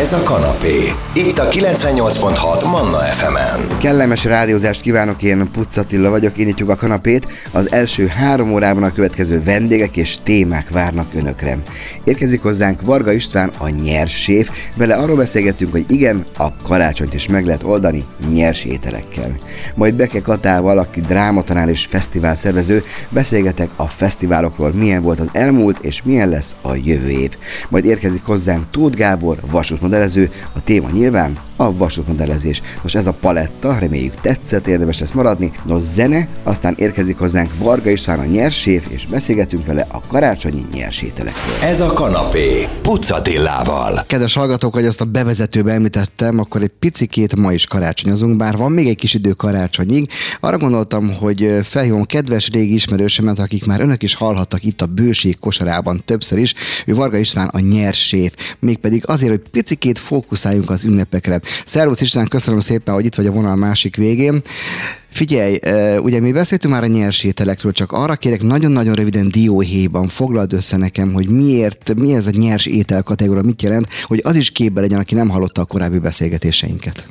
Ez a kanapé. Itt a 98.6 Manna FM-en. Kellemes rádiózást kívánok, én Puc Attila vagyok, indítjuk a kanapét. Az első három órában a következő vendégek és témák várnak önökre. Érkezik hozzánk Varga István, a nyers. Vele arról beszélgetünk, hogy igen, a karácsonyt is meg lehet oldani nyers ételekkel. Majd Beke Katával, aki drámatanár és fesztivál szervező, beszélgetek a fesztiválokról, milyen volt az elmúlt és milyen lesz a jövő év. Majd érkezik hozzánk Tóth Gábor, vasútmodellező, a téma nyilván a vasútmodellezés. Most ez a paletta, reméljük tetszett, érdemes lesz maradni. No zene, aztán érkezik hozzánk Varga István a nyersév, és beszélgetünk vele a karácsonyi nyersételekről. Ez a kanapé. Pucatillával. Kedves hallgatók, hogy azt a bevezetőben említettem, akkor egy picikét ma is karácsonyozunk, bár van még egy kis idő karácsonyig. Arra gondoltam, hogy felhívom kedves régi ismerősemet, akik már önök is hallhattak itt a bőség kosarában többször is. Ő Varga István a nyersév, mégpedig azért, hogy picikét fókuszáljunk az ünnepekre. Szervusz István, köszönöm szépen, hogy itt vagy a vonal másik végén. Figyelj, ugye mi beszéltünk már a nyersételekről, csak arra kérek nagyon-nagyon röviden dióhéjban foglald össze nekem, hogy miért, mi ez a nyers étel kategória, mit jelent, hogy az is képbe legyen, aki nem hallotta a korábbi beszélgetéseinket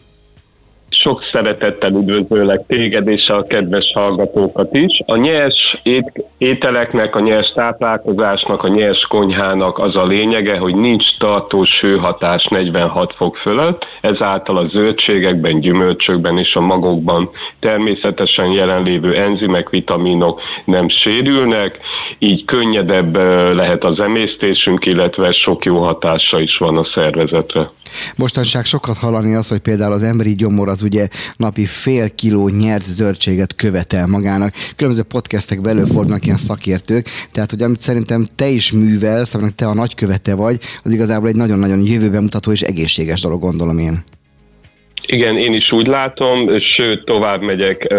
sok szeretettel üdvözöllek téged és a kedves hallgatókat is. A nyers ét, ételeknek, a nyers táplálkozásnak, a nyers konyhának az a lényege, hogy nincs tartós hőhatás 46 fok fölött, ezáltal a zöldségekben, gyümölcsökben és a magokban természetesen jelenlévő enzimek, vitaminok nem sérülnek, így könnyedebb lehet az emésztésünk, illetve sok jó hatása is van a szervezetre. Mostanság sokat hallani az, hogy például az emberi gyomor az ugye napi fél kiló nyert zöldséget követel magának. Különböző podcastek előfordulnak ilyen szakértők, tehát hogy amit szerintem te is művelsz, aminek te a nagykövete vagy, az igazából egy nagyon-nagyon jövőben mutató és egészséges dolog, gondolom én. Igen, én is úgy látom, sőt, tovább megyek,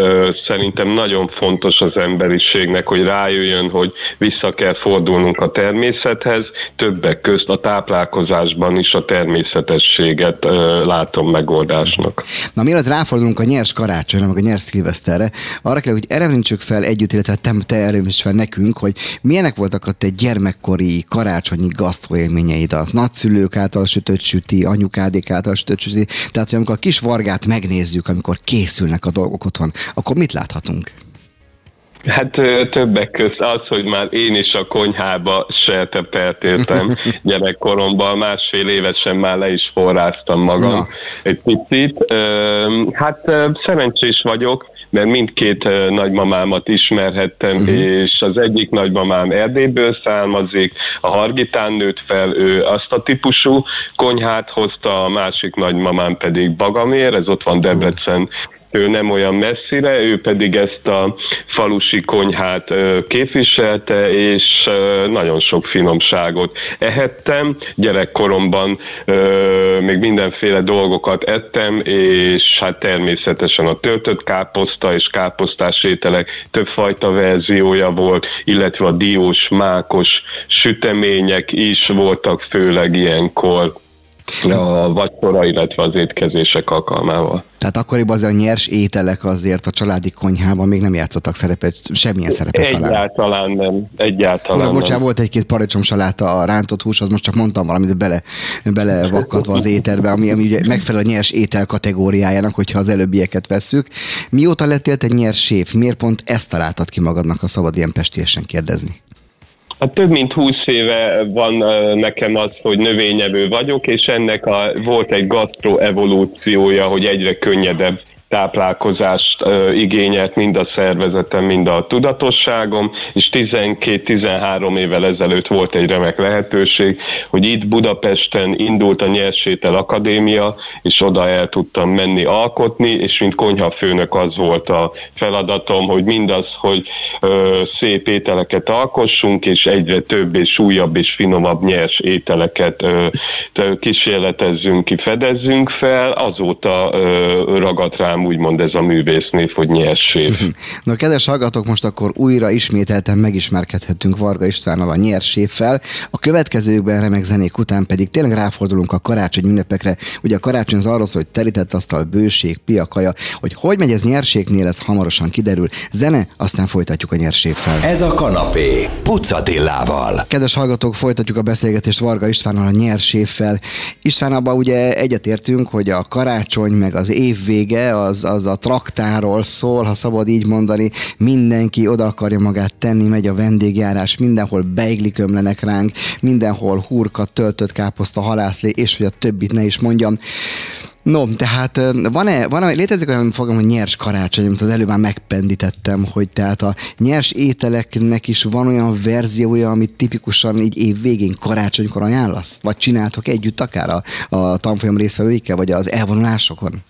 szerintem nagyon fontos az emberiségnek, hogy rájöjjön, hogy vissza kell fordulnunk a természethez, többek közt a táplálkozásban is a természetességet látom megoldásnak. Na, mielőtt ráfordulunk a nyers karácsonyra, meg a nyers szilveszterre, arra kell, hogy elevenítsük fel együtt, illetve te, te elevenítsük fel nekünk, hogy milyenek voltak a te gyermekkori karácsonyi gasztroélményeid a nagyszülők által sütött süti, anyukádék által sütött süti, tehát hogy amikor a kis vargát megnézzük, amikor készülnek a dolgok otthon, akkor mit láthatunk? Hát többek közt az, hogy már én is a konyhába sertepeltéltem gyerekkoromban, másfél évesen már le is forráztam magam Na. egy picit. Hát szerencsés vagyok, mert mindkét nagymamámat ismerhettem, uh-huh. és az egyik nagymamám Erdélyből származik, a Hargitán nőtt fel, ő azt a típusú konyhát hozta, a másik nagymamám pedig Bagamér, ez ott van Debrecen ő nem olyan messzire, ő pedig ezt a falusi konyhát képviselte, és nagyon sok finomságot ehettem. Gyerekkoromban még mindenféle dolgokat ettem, és hát természetesen a töltött káposzta és káposztás ételek többfajta verziója volt, illetve a diós, mákos sütemények is voltak főleg ilyenkor a vacsora, illetve az étkezések alkalmával. Tehát akkoriban az a nyers ételek azért a családi konyhában még nem játszottak szerepet, semmilyen szerepet egyáltalán talán. nem, egyáltalán Na, bocsánat, volt egy-két paradicsom saláta, a rántott hús, az most csak mondtam valamit bele, bele vakkadva az ételbe, ami, ami ugye megfelel a nyers étel kategóriájának, hogyha az előbbieket vesszük. Mióta lettél te nyers séf? Miért pont ezt találtad ki magadnak, a szabad ilyen pestésen kérdezni? Hát több mint húsz éve van nekem az, hogy növényevő vagyok, és ennek a, volt egy gastroevolúciója, hogy egyre könnyedebb táplálkozást ö, igényelt mind a szervezetem, mind a tudatosságom, és 12-13 évvel ezelőtt volt egy remek lehetőség, hogy itt Budapesten indult a Nyersétel Akadémia, és oda el tudtam menni alkotni, és mint konyhafőnök az volt a feladatom, hogy mindaz, hogy ö, szép ételeket alkossunk, és egyre több és újabb és finomabb nyers ételeket ö, kísérletezzünk ki, fel, azóta ö, ragadt rám rám úgymond ez a művésznév, hogy nyersév. Na, kedves hallgatók, most akkor újra ismételten megismerkedhetünk Varga Istvánnal a nyerséffel. A következőkben remek zenék után pedig tényleg ráfordulunk a karácsony ünnepekre. Ugye a karácsony az arról szól, hogy terített asztal, bőség, piakaja, hogy hogy megy ez nyerségnél, ez hamarosan kiderül. Zene, aztán folytatjuk a nyerséffel. Ez a kanapé, Pucatillával. Kedves hallgatók, folytatjuk a beszélgetést Varga Istvánnal a nyerséffel. István, abban ugye egyetértünk, hogy a karácsony meg az év vége az, az a traktáról szól, ha szabad így mondani. Mindenki oda akarja magát tenni, megy a vendégjárás, mindenhol beiglik ömlenek ránk, mindenhol hurka, töltött káposzta, halászlé, és hogy a többit ne is mondjam. No, tehát van-e, van-e, létezik olyan fogalom, hogy nyers karácsony, amit az előbb már megpendítettem, hogy tehát a nyers ételeknek is van olyan verziója, amit tipikusan így év végén karácsonykor ajánlasz? Vagy csináltok együtt akár a, a tanfolyam részvevőikkel, vagy az elvonulásokon?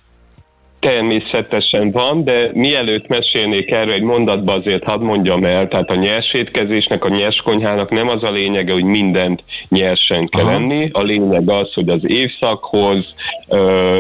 Természetesen van, de mielőtt mesélnék erről egy mondatba azért hadd mondjam el, tehát a nyers étkezésnek, a nyers konyhának nem az a lényege, hogy mindent nyersen kell Aha. lenni, a lényeg az, hogy az évszakhoz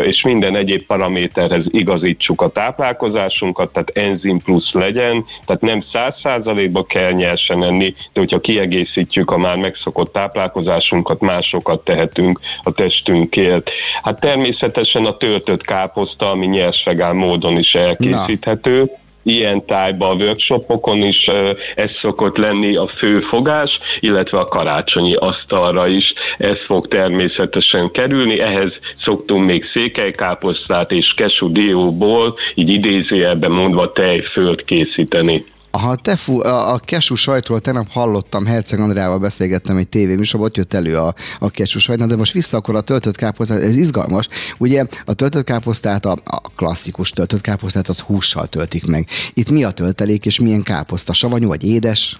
és minden egyéb paraméterhez igazítsuk a táplálkozásunkat, tehát enzim plusz legyen, tehát nem száz százalékba kell nyersen enni, de hogyha kiegészítjük a már megszokott táplálkozásunkat, másokat tehetünk a testünkért. Hát természetesen a töltött káposzta, ami nyers vegán módon is elkészíthető. Na ilyen tájba a workshopokon is ez szokott lenni a fő fogás, illetve a karácsonyi asztalra is ez fog természetesen kerülni. Ehhez szoktunk még székelykáposztát és kesú dióból, így idézőjelben mondva tejföld készíteni. Aha, tefu, a, a kesú sajtról tegnap hallottam, Herceg Andrával beszélgettem egy tévéműsorban, ott jött elő a, a kesú sajt, de most vissza akkor a töltött káposztát, ez izgalmas. Ugye a töltött káposztát, a, a klasszikus töltött káposztát az hússal töltik meg. Itt mi a töltelék és milyen káposzta? Savanyú vagy édes?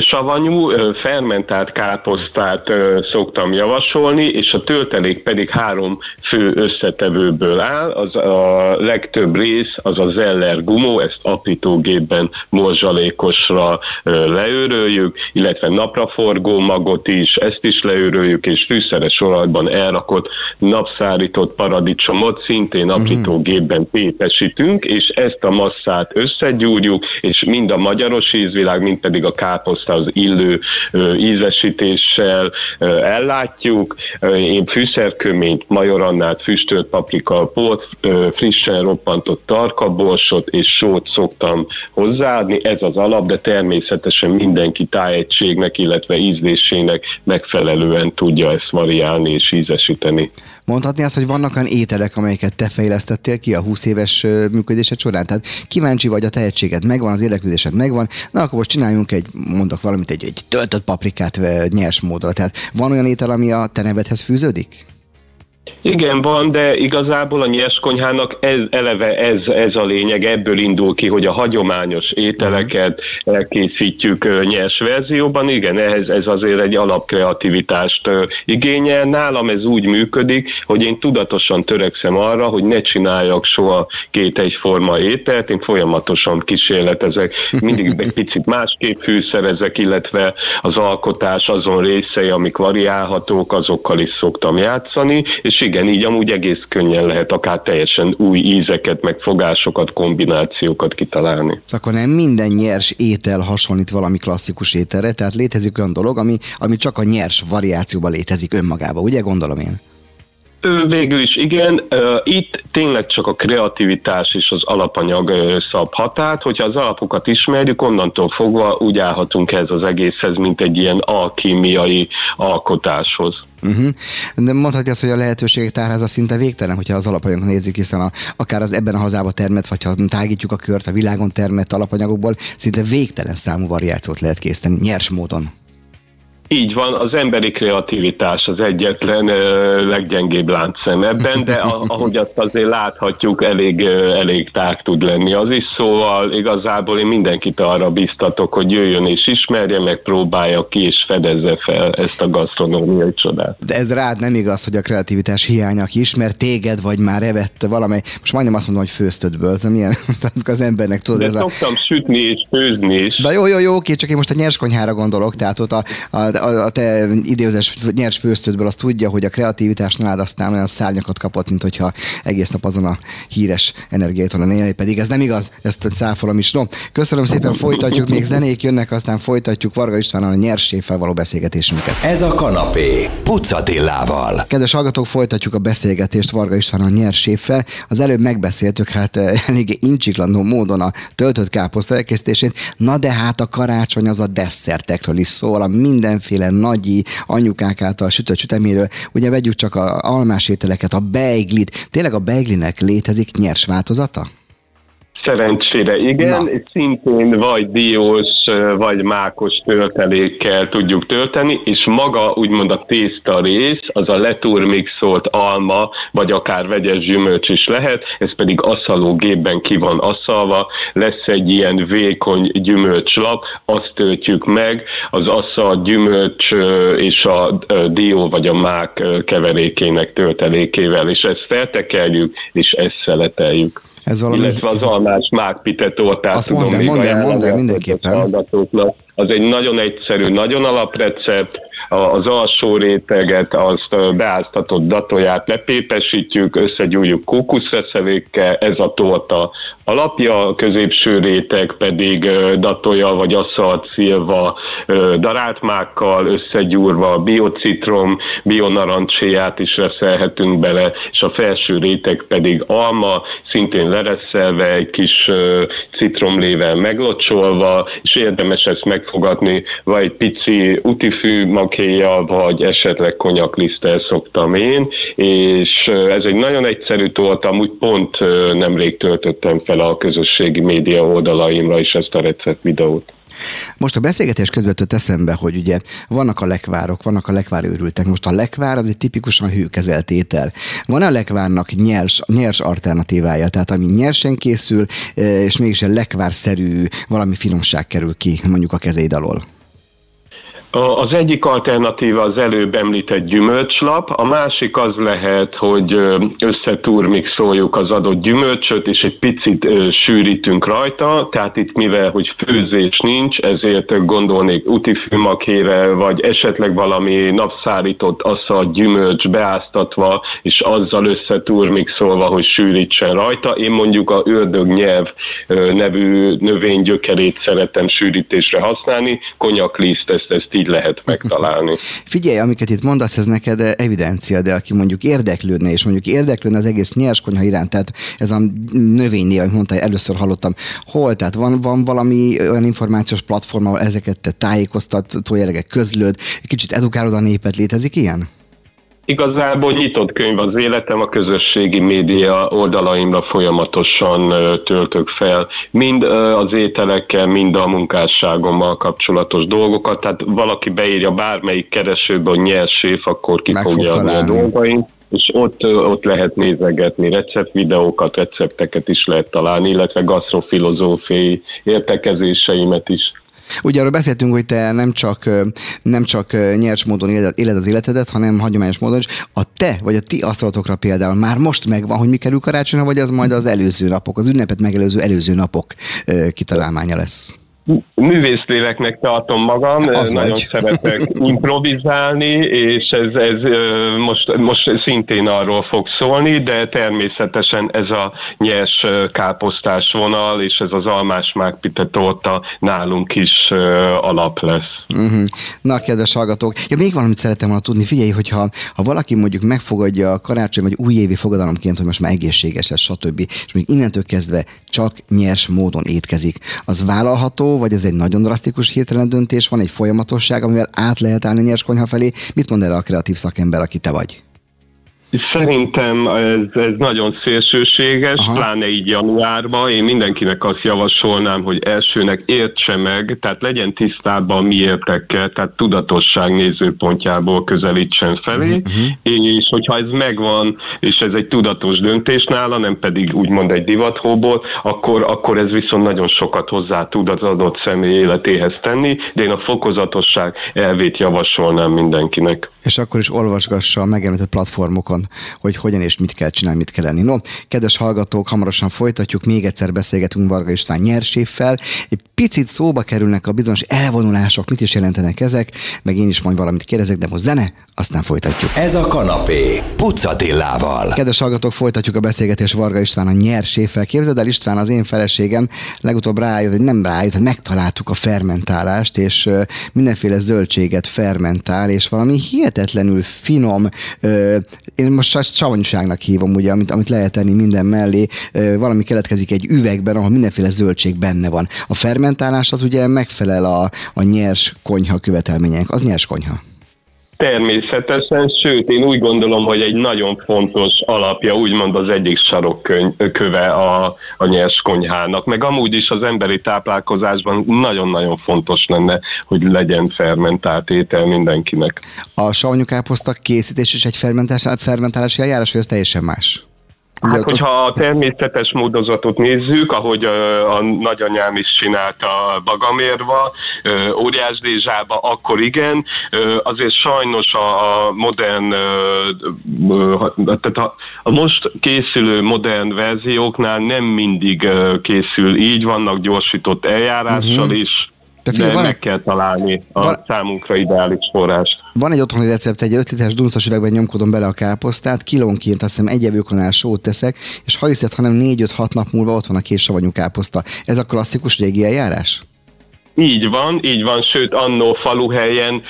Savanyú, fermentált káposztát szoktam javasolni, és a töltelék pedig három fő összetevőből áll. Az a legtöbb rész az a zeller gumó, ezt aprítógépben morzsalékosra leőröljük, illetve napraforgó magot is, ezt is leőröljük, és fűszeres olajban elrakott napszárított paradicsomot szintén aprítógépben pépesítünk, és ezt a masszát összegyúrjuk, és mind a magyaros ízvilág, mind pedig a káposzta az illő ízesítéssel ellátjuk. Én fűszerköményt, majorannát, füstölt paprika, pót, frissen roppantott tarkaborsot és sót szoktam hozzáadni. Ez az alap, de természetesen mindenki tájegységnek, illetve ízlésének megfelelően tudja ezt variálni és ízesíteni. Mondhatni azt, hogy vannak olyan ételek, amelyeket te fejlesztettél ki a 20 éves működésed során? Tehát kíváncsi vagy a tehetséged, megvan az érdeklődésed, megvan, na akkor most csináljunk egy, mondok valamit, egy, egy töltött paprikát nyers módra. Tehát van olyan étel, ami a te nevedhez fűződik? Igen, van, de igazából a nyerskonyhának ez, eleve ez, ez a lényeg, ebből indul ki, hogy a hagyományos ételeket elkészítjük nyers verzióban. Igen, ehhez ez azért egy alapkreativitást igényel. Nálam ez úgy működik, hogy én tudatosan törekszem arra, hogy ne csináljak soha két egyforma ételt, én folyamatosan kísérletezek, mindig egy picit másképp fűszerezek, illetve az alkotás azon részei, amik variálhatók, azokkal is szoktam játszani, és igen, így amúgy egész könnyen lehet akár teljesen új ízeket, meg fogásokat, kombinációkat kitalálni. Akkor nem minden nyers étel hasonlít valami klasszikus ételre, tehát létezik olyan dolog, ami, ami csak a nyers variációban létezik önmagában, ugye gondolom én? Végül is igen, itt tényleg csak a kreativitás és az alapanyag szab határt, hogyha az alapokat ismerjük, onnantól fogva úgy állhatunk ez az egészhez, mint egy ilyen alkímiai alkotáshoz. Uh-huh. De mondhatja azt, hogy a lehetőségek tárháza szinte végtelen, hogyha az alapanyagot nézzük, hiszen a, akár az ebben a hazában termett, vagy ha tágítjuk a kört a világon termett alapanyagokból, szinte végtelen számú variációt lehet készíteni nyers módon. Így van, az emberi kreativitás az egyetlen leggyengébb láncszem ebben, de ahogy azt azért láthatjuk, elég, elég tág tud lenni az is, szóval igazából én mindenkit arra biztatok, hogy jöjjön és ismerje, meg próbálja ki és fedezze fel ezt a gasztronómiai csodát. De ez rád nem igaz, hogy a kreativitás hiánya ki ismer téged, vagy már evett valamely, most majdnem azt mondom, hogy főztödből, de milyen, az embernek tudod. De ez szoktam a... sütni és főzni is. De jó, jó, jó, oké, csak én most a nyerskonyhára gondolok, tehát ott a, a a, a te időzes nyers főztődből azt tudja, hogy a kreativitás nálad aztán olyan szárnyakat kapott, mint hogyha egész nap azon a híres energiaitalon élni, pedig ez nem igaz, ezt cáfolom is. No, köszönöm szépen, folytatjuk, még zenék jönnek, aztán folytatjuk Varga István a nyerséffel való beszélgetésünket. Ez a kanapé, Pucatillával. Kedves hallgatók, folytatjuk a beszélgetést Varga István a nyerséffel. Az előbb megbeszéltük, hát eh, eléggé incsiklandó módon a töltött káposzta elkészítését. Na de hát a karácsony az a desszertekről is szól, a mindenféle nagyi anyukák által sütött süteméről. Ugye vegyük csak a almás ételeket, a beiglit. Tényleg a beiglinek létezik nyers változata? Szerencsére igen, Na. szintén vagy diós, vagy mákos töltelékkel tudjuk tölteni, és maga úgymond a tészta rész, az a leturmixolt alma, vagy akár vegyes gyümölcs is lehet, ez pedig asszaló gépben ki van asszalva, lesz egy ilyen vékony gyümölcslap, azt töltjük meg, az asszalt gyümölcs és a dió vagy a mák keverékének töltelékével, és ezt feltekeljük, és ezt szeleteljük. Ez valami... Illetve az almás mákpite tortát Azt tudom mondom, még mondom, mondom, mindenképpen. Az egy nagyon egyszerű, nagyon alaprecept, az alsó réteget, azt beáztatott datóját lepépesítjük, összegyújjuk kókuszreszelékkel, ez a torta a középső réteg pedig datolja vagy asszalt szilva darátmákkal összegyúrva, biocitrom, bionarancséját is reszelhetünk bele, és a felső réteg pedig alma, szintén lereszelve, egy kis citromlével meglocsolva, és érdemes ezt megfogadni, vagy egy pici utifű makéja, vagy esetleg konyaklisztel szoktam én, és ez egy nagyon egyszerű torta, amúgy pont nemrég töltöttem fel a közösségi média oldalaimra is ezt a recept videót. Most a beszélgetés közben tett eszembe, hogy ugye vannak a lekvárok, vannak a lekvárőrültek. Most a lekvár az egy tipikusan hőkezelt étel. Van a lekvárnak nyers, nyers alternatívája, tehát ami nyersen készül, és mégis egy lekvárszerű valami finomság kerül ki mondjuk a kezeid alól. Az egyik alternatíva az előbb említett gyümölcslap, a másik az lehet, hogy összeturmixoljuk az adott gyümölcsöt, és egy picit sűrítünk rajta, tehát itt mivel, hogy főzés nincs, ezért gondolnék utifűmakére, vagy esetleg valami napszárított asszalt gyümölcs beáztatva, és azzal összeturmixolva, hogy sűrítsen rajta. Én mondjuk a ördögnyelv nevű növénygyökerét szeretem sűrítésre használni, konyakliszt, ezt, ezt így lehet megtalálni. Figyelj, amiket itt mondasz, ez neked evidencia, de aki mondjuk érdeklődne, és mondjuk érdeklődne az egész nyerskonyha iránt, tehát ez a növénynél, amit mondta, először hallottam, hol, tehát van, van valami olyan információs platform, ahol ezeket te tájékoztató jellegek közlőd, kicsit edukálod a népet, létezik ilyen? Igazából nyitott könyv az életem, a közösségi média oldalaimra folyamatosan töltök fel. Mind az ételekkel, mind a munkásságommal kapcsolatos dolgokat, tehát valaki beírja bármelyik keresőbe, hogy nyerséf, akkor ki Meg fogja adni a dolgaink és ott, ott lehet nézegetni receptvideókat, recepteket is lehet találni, illetve gasztrofilozófiai értekezéseimet is. Ugye arról beszéltünk, hogy te nem csak, nem csak nyers módon éled az életedet, hanem hagyományos módon is. A te, vagy a ti asztalatokra például már most megvan, hogy mi kerül karácsonyra, vagy az majd az előző napok, az ünnepet megelőző előző napok kitalálmánya lesz? Művészléleknek tartom magam, Az nagyon vagy. szeretek improvizálni, és ez, ez most, most szintén arról fog szólni, de természetesen ez a nyers káposztás vonal, és ez az almás mágpite torta nálunk is alap lesz. Uh-huh. Na, kedves hallgatók, ja, még valamit szeretem volna tudni, figyelj, hogyha ha valaki mondjuk megfogadja a karácsony vagy újévi fogadalomként, hogy most már egészséges lesz, stb., és még innentől kezdve csak nyers módon étkezik, az vállalható, vagy ez egy nagyon drasztikus hirtelen döntés, van egy folyamatosság, amivel át lehet állni nyers konyha felé. Mit mond erre a kreatív szakember, aki te vagy? Szerintem ez, ez nagyon szélsőséges, Aha. pláne így januárban. Én mindenkinek azt javasolnám, hogy elsőnek értse meg, tehát legyen tisztában mi értekkel, tehát tudatosság nézőpontjából közelítsen felé, uh-huh. és hogyha ez megvan, és ez egy tudatos döntés nála, nem pedig úgymond egy divathóból, akkor, akkor ez viszont nagyon sokat hozzá tud az adott személy életéhez tenni, de én a fokozatosság elvét javasolnám mindenkinek. És akkor is olvasgassa a megemlített platformokon, hogy hogyan és mit kell csinálni, mit kell lenni. No, kedves hallgatók, hamarosan folytatjuk, még egyszer beszélgetünk Varga István nyerséffel. Egy picit szóba kerülnek a bizonyos elvonulások, mit is jelentenek ezek, meg én is majd valamit kérdezek, de most zene, aztán folytatjuk. Ez a kanapé, Pucatillával. Kedves hallgatók, folytatjuk a beszélgetést Varga István a nyerséffel. Képzeld el, István, az én feleségem legutóbb rájött, hogy nem rájött, hogy megtaláltuk a fermentálást, és mindenféle zöldséget fermentál, és valami hihetetlenül finom, én most savanyúságnak hívom, ugye, amit, amit lehet tenni minden mellé, valami keletkezik egy üvegben, ahol mindenféle zöldség benne van. A fermentálás az ugye megfelel a, a nyers konyha követelmények. Az nyers konyha. Természetesen, sőt, én úgy gondolom, hogy egy nagyon fontos alapja, úgymond az egyik sarokköve a, a nyers konyhának, meg amúgy is az emberi táplálkozásban nagyon-nagyon fontos lenne, hogy legyen fermentált étel mindenkinek. A savanyúkáposzta készítés is egy fermentálási eljárás, vagy ez teljesen más? Hát, hogyha a természetes módozatot nézzük, ahogy a nagyanyám is csinálta Bagamérva, Óriás Dézsába, akkor igen, azért sajnos a modern, tehát a, a most készülő modern verzióknál nem mindig készül így, vannak gyorsított eljárással uh-huh. is, te figyelj, van meg kell találni a van, számunkra ideális forrást. Van egy otthoni recept, egy 5 literes dunszos üvegben nyomkodom bele a káposztát, kilónként azt hiszem egy evőkonál sót teszek, és ha hiszed, hanem 4-5-6 nap múlva ott van a kés savanyú káposzta. Ez a klasszikus régi eljárás? Így van, így van, sőt annó faluhelyen,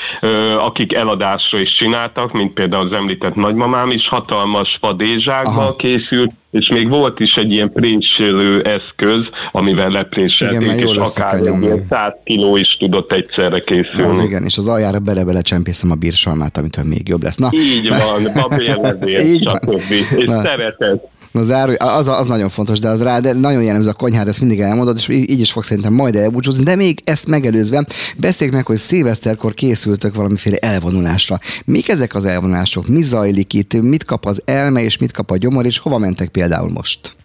akik eladásra is csináltak, mint például az említett nagymamám is, hatalmas fadézsákba készült, és még volt is egy ilyen préselő eszköz, amivel lepréselték, és akár egy 100 kiló is tudott egyszerre készülni. Az igen, és az aljára bele-bele csempészem a bírsalmát, amitől még jobb lesz. Na. Így van, babérlevél, stb. És Na. szeretet. Na, záró, az, az nagyon fontos, de az rá, de nagyon jellemző a konyhát, ezt mindig elmondod, és így is fog szerintem majd elbúcsúzni, de még ezt megelőzve beszéljük meg, hogy szilveszterkor készültök valamiféle elvonulásra. Mik ezek az elvonulások? Mi zajlik itt? Mit kap az elme, és mit kap a gyomor, és hova mentek például most?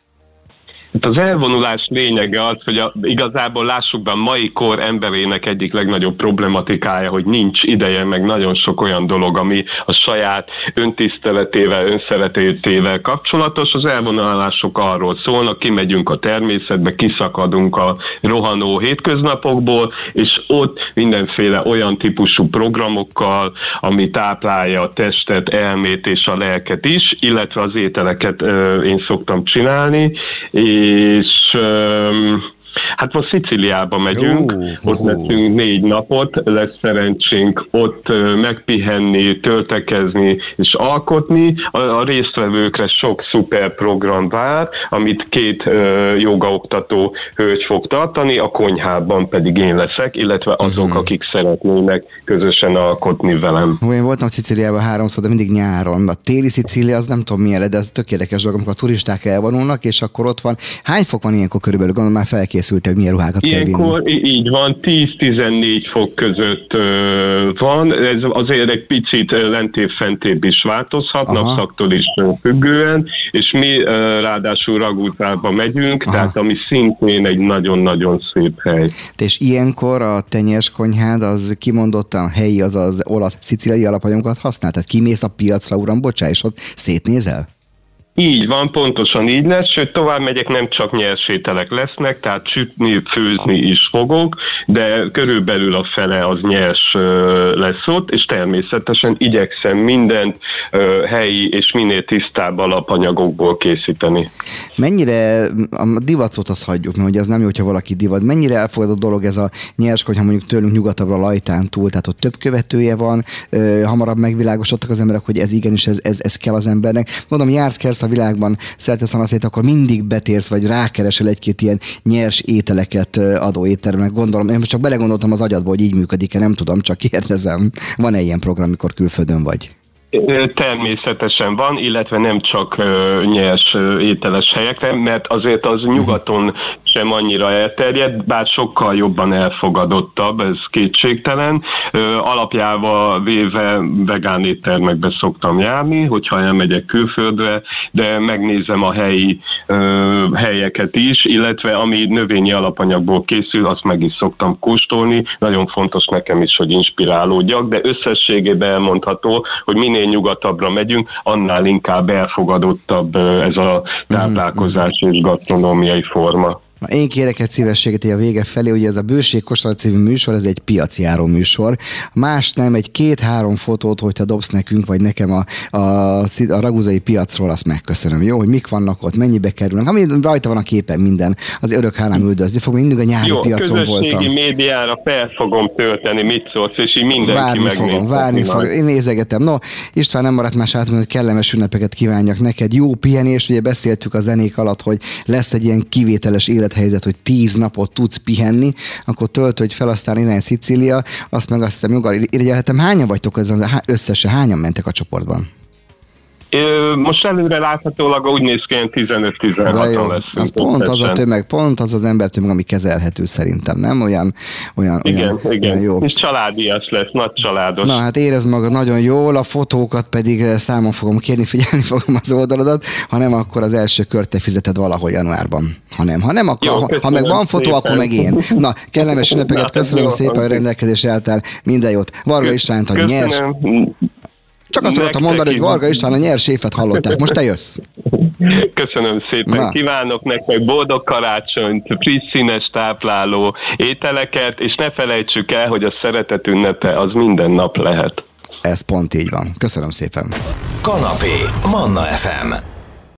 Hát az elvonulás lényege az, hogy a, igazából lássuk be a mai kor emberének egyik legnagyobb problematikája, hogy nincs ideje, meg nagyon sok olyan dolog, ami a saját öntiszteletével, önszeretétével kapcsolatos. Az elvonulások arról szólnak, kimegyünk a természetbe, kiszakadunk a rohanó hétköznapokból, és ott mindenféle olyan típusú programokkal, ami táplálja a testet, elmét és a lelket is, illetve az ételeket én szoktam csinálni, és és Hát most Sziciliába megyünk, uh, ott uh. leszünk négy napot, lesz szerencsénk ott megpihenni, töltekezni és alkotni. A, a résztvevőkre sok szuper program vár, amit két uh, jogaoktató hölgy fog tartani, a konyhában pedig én leszek, illetve azok, uh-huh. akik szeretnének közösen alkotni velem. Hú, én voltam Sziciliában háromszor, de mindig nyáron. A téli Szicília az nem tudom milyen, de ez tök érdekes dolog, amikor a turisták elvonulnak, és akkor ott van. Hány fok van ilyenkor körülbelül? Gondolom már felkészül készültél, milyen ruhákat Ilyenkor, kell vinni? Így van, 10-14 fok között van, ez azért egy picit lentébb-fentébb is változhat, Aha. napszaktól is függően, és mi ráadásul Ragútába megyünk, Aha. tehát ami szintén egy nagyon-nagyon szép hely. És ilyenkor a tenyes konyhád az kimondottan helyi, az az olasz-sziciliai alapanyagokat használ? Tehát kimész a piacra, uram, bocsá, és ott szétnézel? Így van, pontosan így lesz, sőt tovább megyek, nem csak nyers lesznek, tehát sütni, főzni is fogok, de körülbelül a fele az nyers lesz ott, és természetesen igyekszem mindent helyi és minél tisztább alapanyagokból készíteni. Mennyire, a divacot azt hagyjuk, mert az nem jó, hogyha valaki divat, mennyire elfogadott dolog ez a nyers, hogyha mondjuk tőlünk nyugatabbra lajtán túl, tehát ott több követője van, hamarabb megvilágosodtak az emberek, hogy ez igenis, ez, ez, ez kell az embernek. Mondom, jársz, kersz a világban szerte szanaszét, akkor mindig betérsz, vagy rákeresel egy-két ilyen nyers ételeket adó étteremnek. Gondolom, én most csak belegondoltam az agyadba, hogy így működik-e, nem tudom, csak kérdezem. Van-e ilyen program, amikor külföldön vagy? Természetesen van, illetve nem csak nyers ételes helyekre, mert azért az nyugaton sem annyira elterjedt, bár sokkal jobban elfogadottabb, ez kétségtelen. Alapjával véve vegán éttermekbe szoktam járni, hogyha elmegyek külföldre, de megnézem a helyi helyeket is, illetve ami növényi alapanyagból készül, azt meg is szoktam kóstolni. Nagyon fontos nekem is, hogy inspirálódjak, de összességében elmondható, hogy minél nyugatabbra megyünk, annál inkább elfogadottabb ez a táplálkozás és gasztronómiai forma. Na, én kérek egy szívességet a vége felé, ugye ez a Bőség Kóstolati című műsor, ez egy piacjáró műsor. Más nem, egy két-három fotót, hogyha dobsz nekünk, vagy nekem a, a, a raguzai piacról, azt megköszönöm. Jó, hogy mik vannak ott, mennyibe kerülnek. Ami rajta van a képen minden, az örök hálám üldözni fog, mindig a nyári Jó, piacon voltam. médiára fel fogom tölteni, mit szólsz, és így mindenki Várni fogom, várni fogom. Én nézegetem. No, István nem maradt más át, hogy kellemes ünnepeket kívánjak neked. Jó pihenés, ugye beszéltük a zenék alatt, hogy lesz egy ilyen kivételes élet élethelyzet, hogy tíz napot tudsz pihenni, akkor töltődj fel, aztán innen Szicília, azt meg azt hiszem joggal irigyelhetem. Hányan vagytok összesen, hányan mentek a csoportban? Most előre láthatólag úgy néz ki, 15-16-an lesz. Az pont az a tömeg, pont az az embertömeg, ami kezelhető szerintem, nem? Olyan, olyan, igen, olyan, igen. Olyan jó. És családias lesz, nagy családos. Na hát érez magad nagyon jól, a fotókat pedig eh, számon fogom kérni, figyelni fogom az oldaladat, ha nem, akkor az első kört te fizeted valahol januárban. Ha nem, ha nem, akkor, jó, ha, ha meg van fotó, szépen. akkor meg én. Na, kellemes ünnepeket, köszönöm jó, szépen, hogy rendelkezésre álltál, minden jót. Varga Istvánt, hogy nyers. Csak azt tudtam mondani, hogy Varga István a nyers évet hallották. Most te jössz. Köszönöm szépen. Na. Kívánok nektek boldog karácsonyt, friss színes tápláló ételeket, és ne felejtsük el, hogy a szeretet ünnepe az minden nap lehet. Ez pont így van. Köszönöm szépen. Kanapé, Manna FM.